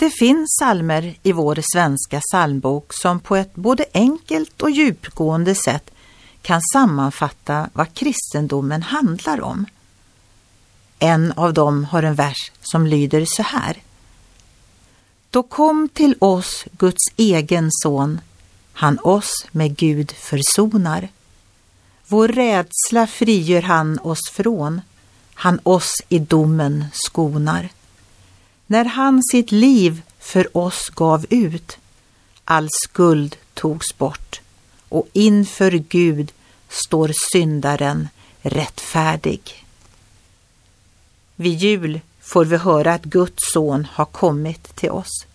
Det finns salmer i vår svenska psalmbok som på ett både enkelt och djupgående sätt kan sammanfatta vad kristendomen handlar om. En av dem har en vers som lyder så här. Då kom till oss Guds egen son, han oss med Gud försonar. Vår rädsla frigör han oss från, han oss i domen skonar. När han sitt liv för oss gav ut, all skuld togs bort och inför Gud står syndaren rättfärdig. Vid jul får vi höra att Guds son har kommit till oss.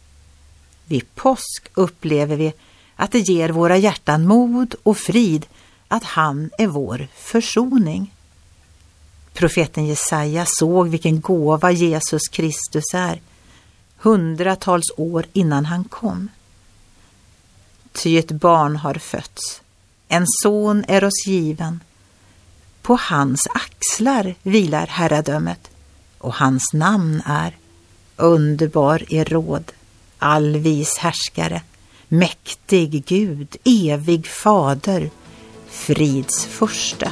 Vid påsk upplever vi att det ger våra hjärtan mod och frid att han är vår försoning. Profeten Jesaja såg vilken gåva Jesus Kristus är hundratals år innan han kom. Ty ett barn har fötts, en son är oss given. På hans axlar vilar herradömet och hans namn är underbar i råd, allvis härskare, mäktig Gud, evig fader, frids förste.